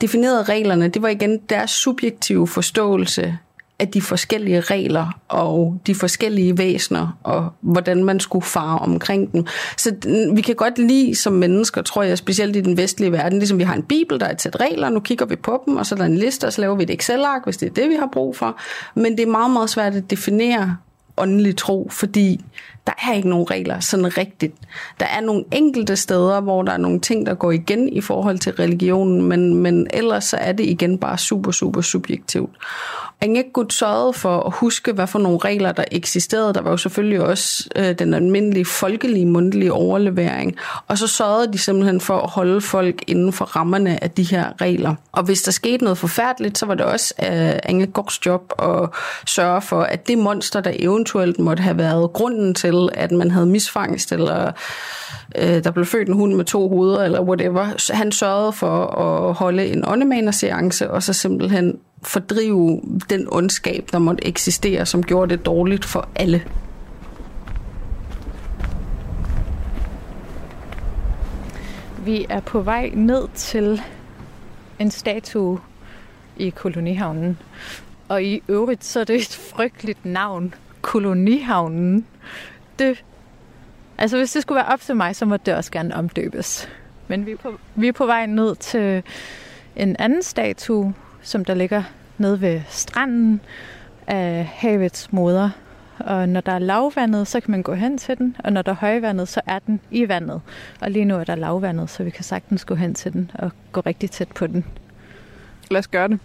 definerede reglerne, det var igen deres subjektive forståelse af de forskellige regler og de forskellige væsener, og hvordan man skulle fare omkring dem. Så vi kan godt lide som mennesker, tror jeg, specielt i den vestlige verden, ligesom vi har en bibel, der er et sæt regler, nu kigger vi på dem, og så er der en liste, og så laver vi et Excel-ark, hvis det er det, vi har brug for. Men det er meget, meget svært at definere åndelig tro, fordi der er ikke nogen regler sådan rigtigt. Der er nogle enkelte steder, hvor der er nogle ting, der går igen i forhold til religionen, men, men ellers så er det igen bare super, super subjektivt. Angekgud sørgede for at huske, hvad for nogle regler, der eksisterede. Der var jo selvfølgelig også øh, den almindelige folkelige mundtlige overlevering. Og så sørgede de simpelthen for at holde folk inden for rammerne af de her regler. Og hvis der skete noget forfærdeligt, så var det også øh, Angekguds job at sørge for, at det monster, der eventuelt måtte have været grunden til, at man havde misfangst, eller øh, der blev født en hund med to hoveder, eller whatever, han sørgede for at holde en åndemanerseance, og så simpelthen fordrive den ondskab, der måtte eksistere, som gjorde det dårligt for alle. Vi er på vej ned til en statue i kolonihavnen. Og i øvrigt så er det et frygteligt navn. Kolonihavnen. Det, altså hvis det skulle være op til mig, så må det også gerne omdøbes. Men vi er på, vi er på vej ned til en anden statue, som der ligger nede ved stranden af havets moder. Og når der er lavvandet, så kan man gå hen til den, og når der er højvandet, så er den i vandet. Og lige nu er der lavvandet, så vi kan sagtens gå hen til den og gå rigtig tæt på den. Lad os gøre det.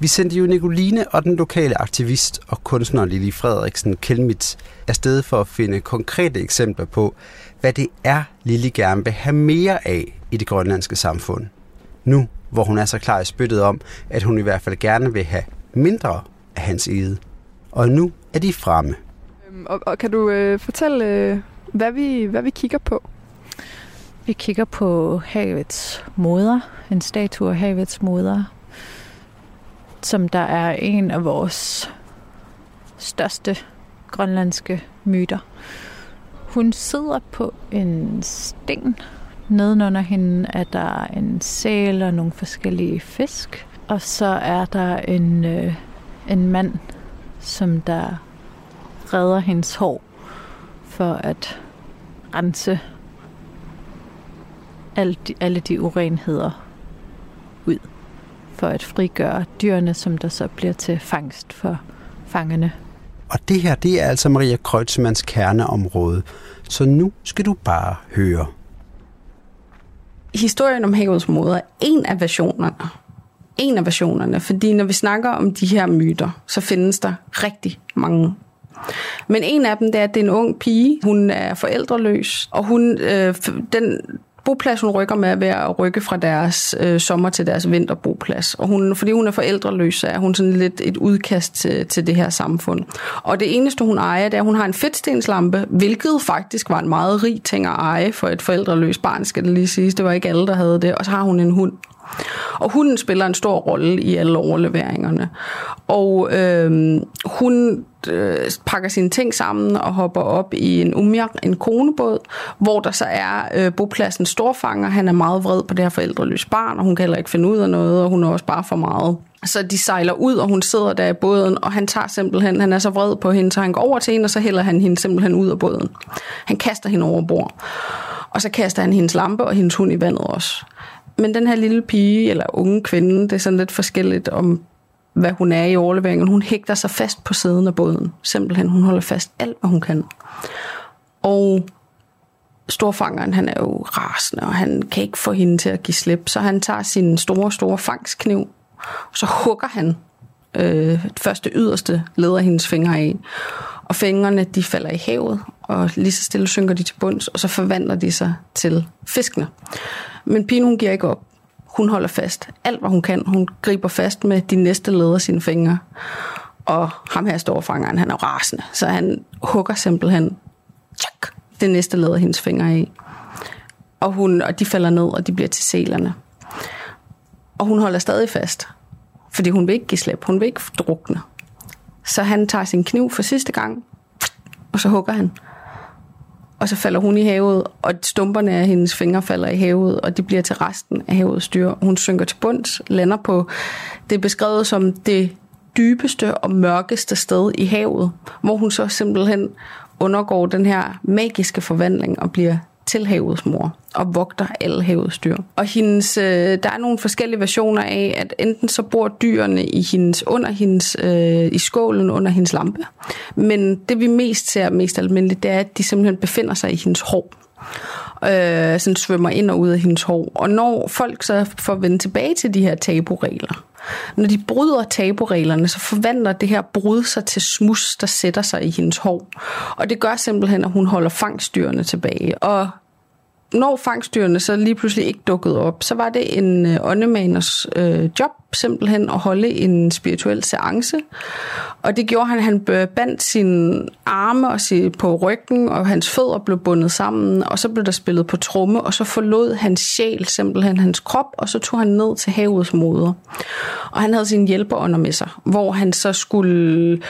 Vi sendte jo Nicoline og den lokale aktivist og kunstner Lili Frederiksen Kelmitz afsted for at finde konkrete eksempler på, hvad det er, Lili gerne vil have mere af i det grønlandske samfund. Nu hvor hun er så klar i spyttet om, at hun i hvert fald gerne vil have mindre af hans eget. Og nu er de fremme. Øhm, og, og kan du øh, fortælle, øh, hvad, vi, hvad vi kigger på? Vi kigger på havets moder, en statue af havets moder, som der er en af vores største grønlandske myter. Hun sidder på en sten, Nedenunder hende er der en sæl og nogle forskellige fisk. Og så er der en, øh, en mand, som der redder hendes hår for at rense alle de, alle de urenheder ud for at frigøre dyrene, som der så bliver til fangst for fangerne. Og det her, det er altså Maria Kreutzmanns kerneområde. Så nu skal du bare høre historien om havets moder er en af versionerne. En af versionerne, fordi når vi snakker om de her myter, så findes der rigtig mange. Men en af dem, det er, at det er en ung pige. Hun er forældreløs, og hun, øh, den boplads, hun rykker med, ved at rykke fra deres øh, sommer til deres vinterboplads. Og hun, fordi hun er forældreløs, så er hun sådan lidt et udkast til, til det her samfund. Og det eneste, hun ejer, det er, at hun har en fedtstenslampe, hvilket faktisk var en meget rig ting at eje for et forældreløst barn, skal det lige siges. Det var ikke alle, der havde det. Og så har hun en hund. Og hunden spiller en stor rolle i alle overleveringerne. Og øh, hun øh, pakker sine ting sammen og hopper op i en umjak, en konebåd, hvor der så er øh, bopladsen storfanger. Han er meget vred på det her forældreløse barn, og hun kan heller ikke finde ud af noget, og hun er også bare for meget. Så de sejler ud, og hun sidder der i båden, og han tager simpelthen, han er så vred på hende, så han går over til hende, og så hælder han hende simpelthen ud af båden. Han kaster hende over bord. Og så kaster han hendes lampe og hendes hund i vandet også. Men den her lille pige, eller unge kvinde, det er sådan lidt forskelligt om, hvad hun er i overleveringen. Hun hægter sig fast på siden af båden. Simpelthen, hun holder fast alt, hvad hun kan. Og storfangeren, han er jo rasende, og han kan ikke få hende til at give slip. Så han tager sin store, store fangskniv, og så hugger han øh, første yderste leder hendes fingre af. Og fingrene, de falder i havet, og lige så stille synker de til bunds, og så forvandler de sig til fiskene. Men pigen, hun giver ikke op. Hun holder fast. Alt, hvad hun kan. Hun griber fast med de næste led af sine fingre. Og ham her står fangeren, han er rasende. Så han hugger simpelthen tjak, det næste led af hendes fingre i. Og, hun, og de falder ned, og de bliver til selerne. Og hun holder stadig fast. Fordi hun vil ikke give slip. Hun vil ikke drukne. Så han tager sin kniv for sidste gang, og så hugger han og så falder hun i havet, og stumperne af hendes fingre falder i havet, og de bliver til resten af havets dyr. Hun synker til bunds, lander på, det er beskrevet som det dybeste og mørkeste sted i havet, hvor hun så simpelthen undergår den her magiske forvandling og bliver til havets mor og vogter alle havets dyr. Og hendes, øh, der er nogle forskellige versioner af, at enten så bor dyrene i hendes, under hendes, øh, i skålen under hendes lampe, men det vi mest ser mest almindeligt, det er, at de simpelthen befinder sig i hendes hår øh, sådan svømmer ind og ud af hendes hår. Og når folk så får vendt tilbage til de her taburegler, når de bryder tabureglerne, så forvandler det her brud sig til smus, der sætter sig i hendes hår. Og det gør simpelthen, at hun holder fangstyrene tilbage. Og når fangstyrene så lige pludselig ikke dukkede op, så var det en øh, åndemaners øh, job simpelthen at holde en spirituel seance. Og det gjorde han, han bandt sine arme og sin, på ryggen, og hans fødder blev bundet sammen, og så blev der spillet på tromme, og så forlod hans sjæl simpelthen hans krop, og så tog han ned til havets moder. Og han havde sin hjælperånder med sig, hvor han så skulle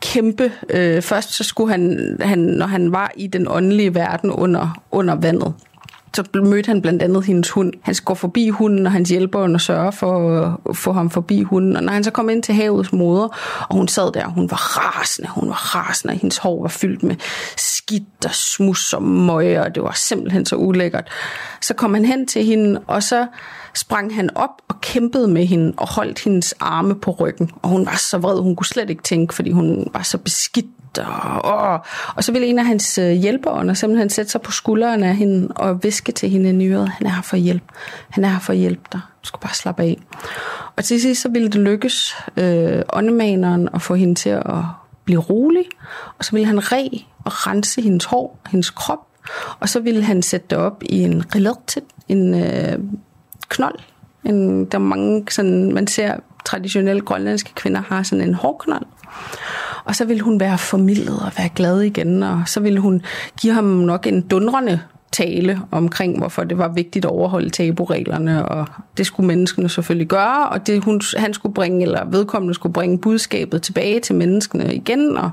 kæmpe. Øh, først så skulle han, han, når han var i den åndelige verden under, under vandet, så mødte han blandt andet hendes hund. Han går forbi hunden, og hans hjælper og sørger for at få ham forbi hunden. Og når han så kom ind til havets moder, og hun sad der, hun var rasende, hun var rasende, og hendes hår var fyldt med skidt og smus og møg, og det var simpelthen så ulækkert. Så kom han hen til hende, og så sprang han op og kæmpede med hende og holdt hendes arme på ryggen. Og hun var så vred, hun kunne slet ikke tænke, fordi hun var så beskidt. Og, og, og så ville en af hans øh, hjælperånder simpelthen sætte sig på skulderen af hende og viske til hende i øret, han er her for hjælp. Han er her for at hjælpe dig. Du skal bare slappe af. Og til sidst så ville det lykkes øh, åndemaneren at få hende til at blive rolig. Og så ville han re og rense hendes hår og hendes krop. Og så ville han sætte det op i en rillet, en øh, knold. En, der er mange, sådan, man ser traditionelle grønlandske kvinder har sådan en hårknold. Og så vil hun være formidlet og være glad igen, og så vil hun give ham nok en dundrende tale omkring, hvorfor det var vigtigt at overholde tabureglerne, og det skulle menneskene selvfølgelig gøre, og det hun, han skulle bringe, eller vedkommende skulle bringe budskabet tilbage til menneskene igen, og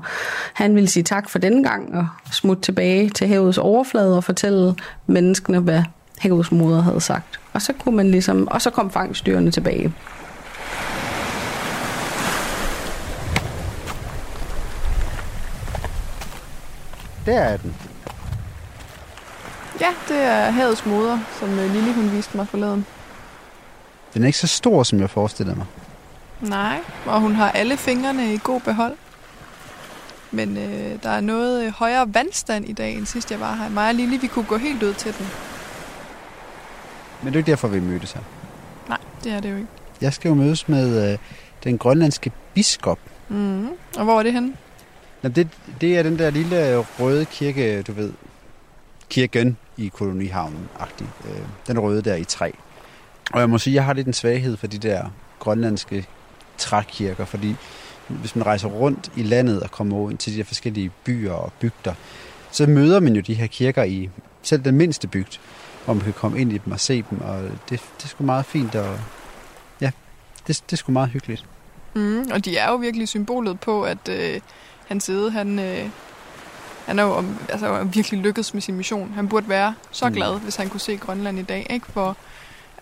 han ville sige tak for denne gang, og smutte tilbage til havets overflade og fortælle menneskene, hvad havets moder havde sagt. Og så kunne man ligesom, og så kom fangstyrene tilbage. Der er den. Ja, det er havets moder, som øh, Lille hun viste mig forleden. Den er ikke så stor, som jeg forestillede mig. Nej, og hun har alle fingrene i god behold. Men øh, der er noget øh, højere vandstand i dag, end sidst jeg var her. Mig og Lille, vi kunne gå helt ud til den. Men det er ikke derfor, vi mødtes her. Nej, det er det jo ikke. Jeg skal jo mødes med øh, den grønlandske biskop. Mm. Og hvor er det henne? Jamen, det, det er den der lille øh, røde kirke, du ved, kirken i kolonihavnen-agtig. Øh, den røde der i træ. Og jeg må sige, jeg har lidt en svaghed for de der grønlandske trækirker, fordi hvis man rejser rundt i landet og kommer ind til de her forskellige byer og bygder, så møder man jo de her kirker i selv den mindste bygd, hvor man kan komme ind i dem og se dem, og det, det er sgu meget fint, og ja, det, det er sgu meget hyggeligt. Mm, og de er jo virkelig symbolet på, at øh, hans side, han, øh, han er jo altså, virkelig lykkedes med sin mission. Han burde være så glad, mm. hvis han kunne se Grønland i dag, ikke? For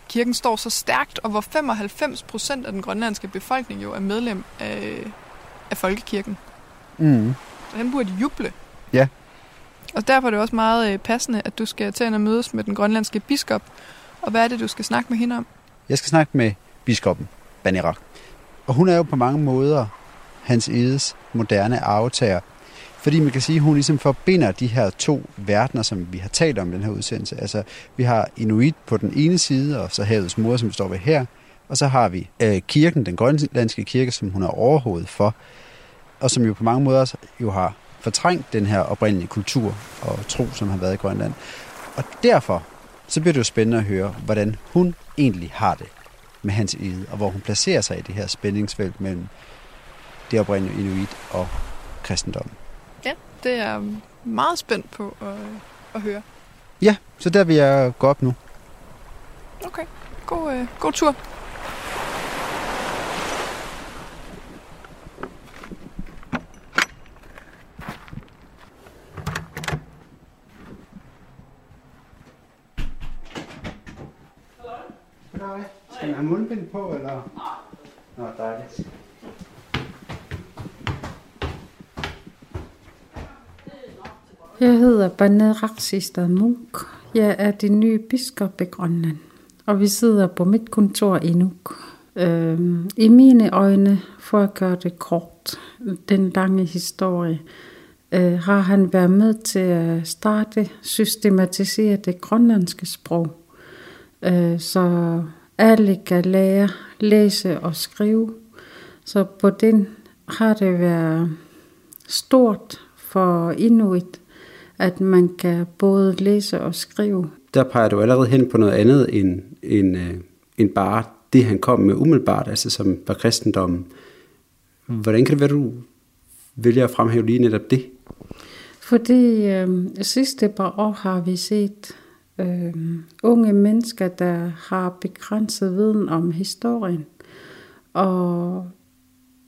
kirken står så stærkt, og hvor 95 procent af den grønlandske befolkning jo er medlem af, af folkekirken. Mm. Så han burde juble. Ja. Og derfor er det også meget øh, passende, at du skal til at mødes med den grønlandske biskop. Og hvad er det, du skal snakke med hende om? Jeg skal snakke med biskoppen, Banirak. Og hun er jo på mange måder hans edes moderne arvetager. Fordi man kan sige, at hun ligesom forbinder de her to verdener, som vi har talt om i den her udsendelse. Altså, vi har Inuit på den ene side, og så havets mor, som står ved her. Og så har vi øh, kirken, den grønlandske kirke, som hun er overhovedet for. Og som jo på mange måder jo har fortrængt den her oprindelige kultur og tro, som har været i Grønland. Og derfor så bliver det jo spændende at høre, hvordan hun egentlig har det med hans ide, og hvor hun placerer sig i det her spændingsfelt mellem det oprindelige inuit og kristendommen. Ja, det er jeg meget spændt på at, at høre. Ja, så der vil jeg gå op nu. Okay, god, øh, god tur. Skal man have mundbind på, eller? Nå, dejligt. Jeg hedder Banne Raksistad Munk. Jeg er den nye biskop i Grønland, og vi sidder på mit kontor i Nuuk. Øhm, I mine øjne, for at gøre det kort, den lange historie, øh, har han været med til at starte, systematisere det grønlandske sprog. Øh, så alle kan lære, læse og skrive. Så på den har det været stort for Inuit, at man kan både læse og skrive. Der peger du allerede hen på noget andet end, end, øh, end bare det, han kom med umiddelbart, altså som var kristendommen. Hvordan kan det være, du vælger at fremhæve lige netop det? Fordi øh, sidste par år har vi set øh, unge mennesker, der har begrænset viden om historien. Og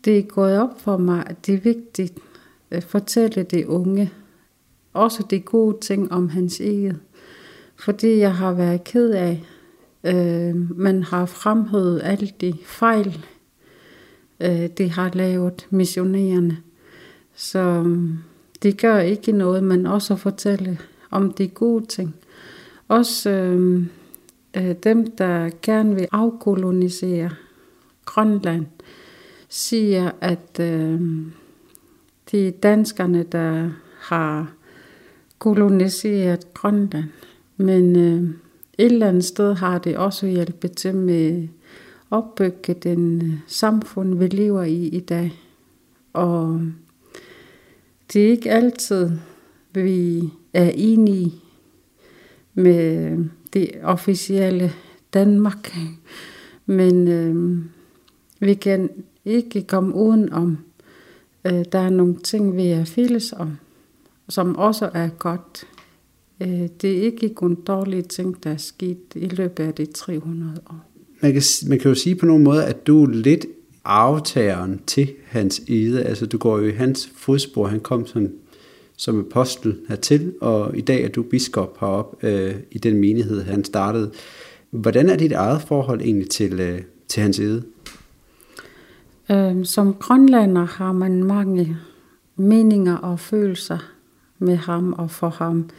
det er gået op for mig, at det er vigtigt at fortælle de unge også de gode ting om hans eget. Fordi jeg har været ked af, øh, man har fremhævet alle de fejl, øh, de har lavet missionerende. Så mm, det gør ikke noget, men også at fortælle om de gode ting. Også øh, øh, dem, der gerne vil afkolonisere Grønland, siger, at øh, de danskerne, der har koloniseret Grønland. Men øh, et eller andet sted har det også hjulpet til med at opbygge den øh, samfund, vi lever i i dag. Og det er ikke altid, vi er enige med det officielle Danmark. Men øh, vi kan ikke komme uden om, øh, der er nogle ting, vi er fælles om, som også er godt. Øh, det er ikke kun dårlige ting, der er sket i løbet af de 300 år. Man kan, man kan jo sige på nogen måde, at du er lidt aftageren til hans ide. Altså du går jo i hans fodspor. Han kom som, som apostel hertil, og i dag er du biskop heroppe øh, i den menighed, han startede. Hvordan er dit eget forhold egentlig til, øh, til hans ide? Øh, som grønlander har man mange meninger og følelser med ham og for ham.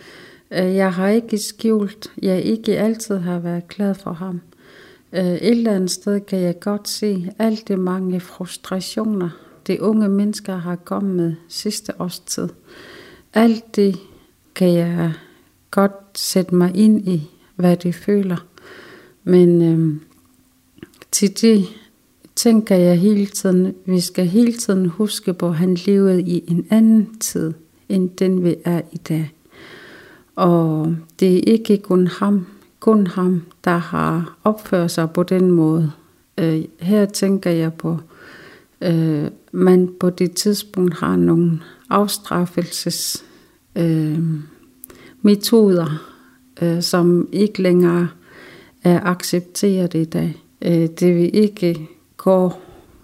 Øh, jeg har ikke skjult, jeg ikke altid har været glad for ham. Øh, et eller andet sted kan jeg godt se alt de mange frustrationer, de unge mennesker har kommet med sidste års tid. Alt det kan jeg godt sætte mig ind i, hvad de føler. Men øhm, til det tænker jeg hele tiden, vi skal hele tiden huske på, at han levede i en anden tid, end den vi er i dag. Og det er ikke kun ham, kun ham, der har opført sig på den måde. Øh, her tænker jeg på, øh, man på det tidspunkt har nogle afstraffelses øh, metoder, øh, som ikke længere er accepteret i dag. Øh, det vil ikke gå,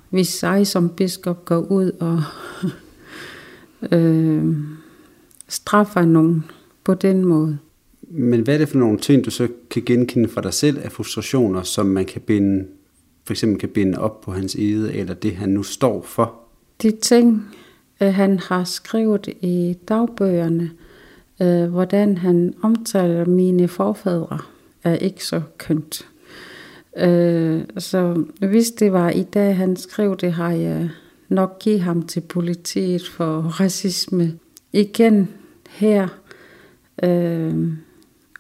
hvis jeg som biskop går ud og øh, straffer nogen på den måde. Men hvad er det for nogle ting, du så kan genkende for dig selv af frustrationer, som man kan binde, for eksempel kan binde op på hans ede, eller det han nu står for? De ting, øh, han har skrevet i dagbøgerne, øh, hvordan han omtaler mine forfædre, er ikke så kønt. Øh, så hvis det var i dag, han skrev det, har jeg nok givet ham til politiet for racisme. Igen her øh,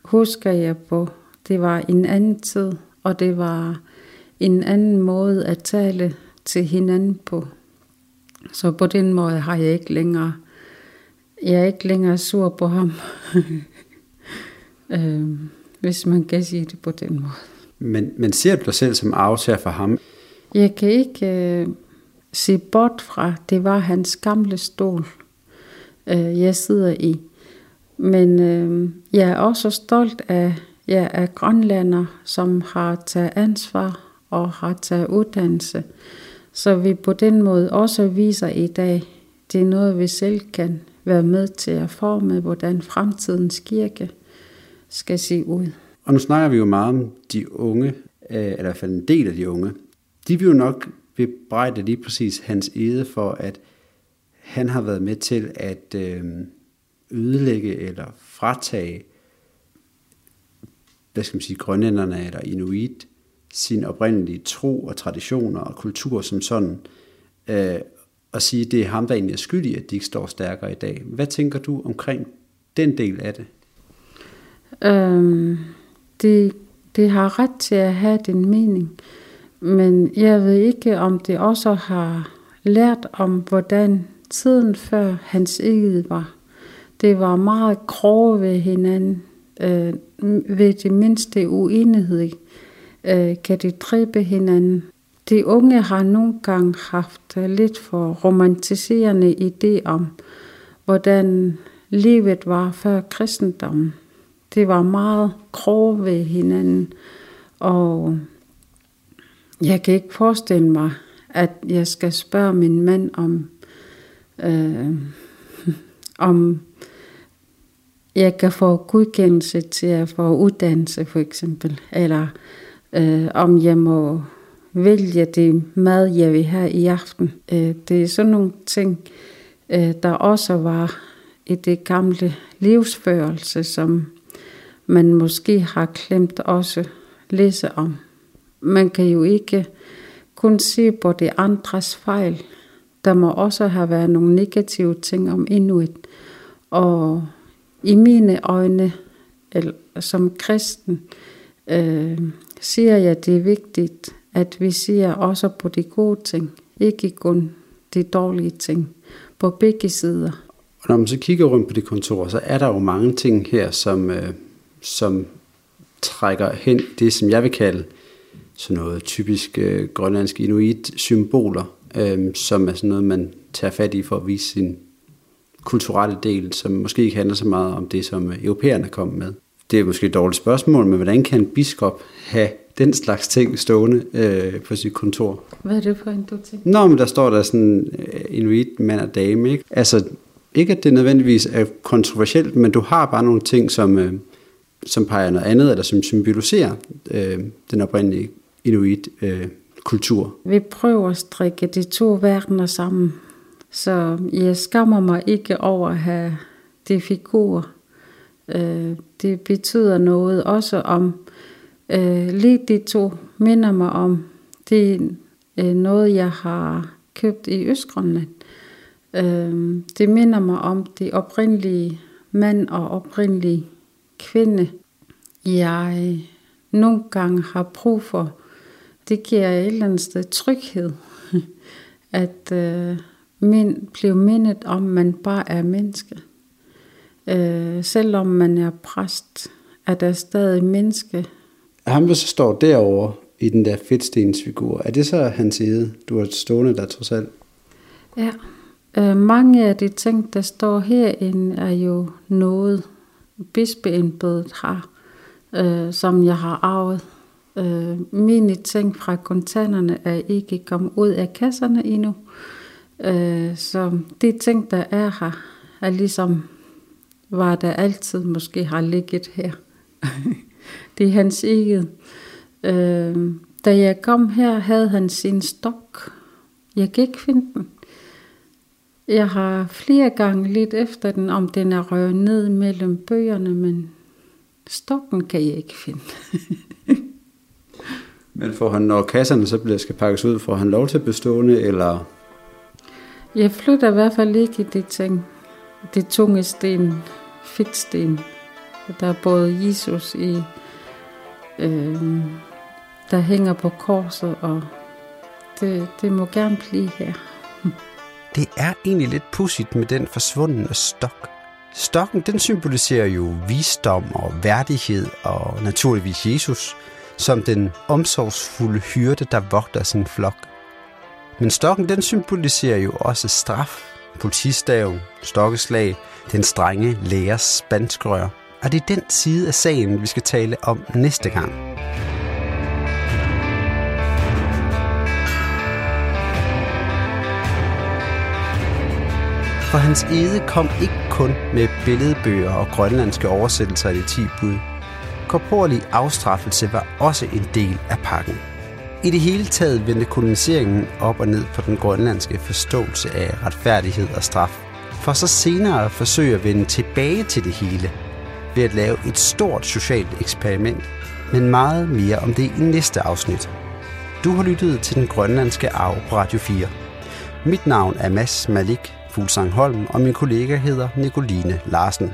husker jeg på, det var en anden tid, og det var en anden måde at tale til hinanden på. Så på den måde har jeg ikke længere, jeg er ikke længere sur på ham, [laughs] øh, hvis man kan sige det på den måde. Men, men ser du dig selv som aftager for ham? Jeg kan ikke øh, se bort fra, det var hans gamle stol, øh, jeg sidder i. Men øh, jeg er også stolt af, jeg er grønlander, som har taget ansvar og har taget uddannelse. Så vi på den måde også viser i dag, det er noget, vi selv kan være med til at forme, hvordan fremtidens kirke skal se ud. Og nu snakker vi jo meget om de unge, øh, eller i hvert fald en del af de unge. De vil jo nok bebrejde lige præcis hans ede for, at han har været med til at øh, ødelægge eller fratage, hvad skal man sige, grønlænderne eller inuit, sin oprindelige tro og traditioner og kultur som sådan. Øh, og sige, at det er ham, der egentlig er skyldig, at de ikke står stærkere i dag. Hvad tænker du omkring den del af det? Øhm, det, det har ret til at have den mening, men jeg ved ikke, om det også har lært om, hvordan tiden før hans eget var. Det var meget grove ved hinanden. Øh, ved det mindste uenighed øh, kan de dræbe hinanden. De unge har nogle gange haft lidt for romantiserende idé om, hvordan livet var før kristendommen. Det var meget grove ved hinanden, og jeg kan ikke forestille mig, at jeg skal spørge min mand om, øh, [laughs] om jeg kan få godkendelse til at få uddannelse for eksempel, eller øh, om jeg må vælge det mad, jeg vil have i aften. Øh, det er sådan nogle ting, øh, der også var i det gamle livsførelse, som man måske har klemt også læse om. Man kan jo ikke kun se på det andres fejl. Der må også have været nogle negative ting om Inuit. Og i mine øjne, eller som kristen, øh, siger jeg, at det er vigtigt, at vi ser også på de gode ting, ikke kun de dårlige ting, på begge sider. Og når man så kigger rundt på de kontorer, så er der jo mange ting her, som, øh, som trækker hen det, som jeg vil kalde sådan noget typisk øh, grønlandsk inuit-symboler, øh, som er sådan noget, man tager fat i for at vise sin kulturelle del, som måske ikke handler så meget om det, som europæerne kom med. Det er måske et dårligt spørgsmål, men hvordan kan en biskop have den slags ting stående øh, på sit kontor? Hvad er det for en du ting? Nå, men der står der sådan øh, inuit mand og dame, ikke? Altså, ikke at det nødvendigvis er kontroversielt, men du har bare nogle ting, som, øh, som peger noget andet, eller som symboliserer øh, den oprindelige inuit øh, kultur. Vi prøver at strikke de to verdener sammen. Så jeg skammer mig ikke over at have de figurer. Øh, det betyder noget også om, øh, lige de to minder mig om, det er øh, noget, jeg har købt i Østgrønland. Øh, det minder mig om det oprindelige mand og oprindelige kvinde, jeg øh, nogle gange har brug for. Det giver et eller andet sted tryghed, [laughs] at øh, min, blive mindet om, man bare er menneske. Øh, selvom man er præst, er der stadig menneske. Ham, der så står derovre i den der fedtstensfigur, er det så hans side, du har stående der trods alt? Ja, øh, mange af de ting, der står herinde, er jo noget, bispeembedet har, øh, som jeg har arvet. Øh, mine ting fra kontanterne er ikke kommet ud af kasserne endnu. Øh, så de ting, der er her, er ligesom, var der altid måske har ligget her. [laughs] det er hans eget. Øh, da jeg kom her, havde han sin stok. Jeg kan ikke finde den. Jeg har flere gange lidt efter den, om den er røget ned mellem bøgerne, men stokken kan jeg ikke finde. [laughs] men får han, når kasserne så bliver, skal pakkes ud, får han lov til at bestående, eller jeg flytter i hvert fald ikke i de ting. De tunge sten, fedtsten. Der er både Jesus i, øh, der hænger på korset, og det, det må gerne blive her. [laughs] Det er egentlig lidt pudsigt med den forsvundne stok. Stokken den symboliserer jo visdom og værdighed og naturligvis Jesus, som den omsorgsfulde hyrde, der vogter sin flok. Men stokken den symboliserer jo også straf, politistaven, stokkeslag, den strenge lærers spanskrør. Og det er den side af sagen, vi skal tale om næste gang. For hans ede kom ikke kun med billedbøger og grønlandske oversættelser af de 10 bud. Korporlig afstraffelse var også en del af pakken. I det hele taget vendte koloniseringen op og ned på den grønlandske forståelse af retfærdighed og straf, for så senere at forsøge at vende tilbage til det hele ved at lave et stort socialt eksperiment, men meget mere om det i næste afsnit. Du har lyttet til den grønlandske arv på Radio 4. Mit navn er Mads Malik Fuglsang Holm, og min kollega hedder Nicoline Larsen.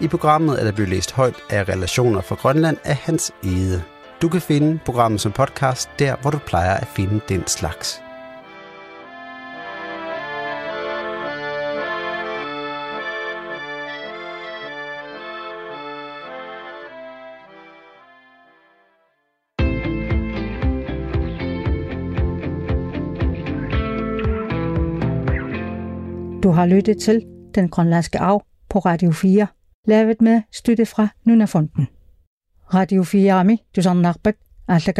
I programmet er der blevet læst højt af relationer fra Grønland af Hans Ede. Du kan finde programmet som podcast der, hvor du plejer at finde den slags. Du har lyttet til Den Grønlandske Arv på Radio 4, lavet med støtte fra Nunafonden. Radio 4 Ami, du sådan nakbæk, altså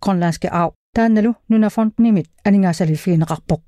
Grønlandske Arv, der er Nunafonden i mit, aningasali fin rakbuk.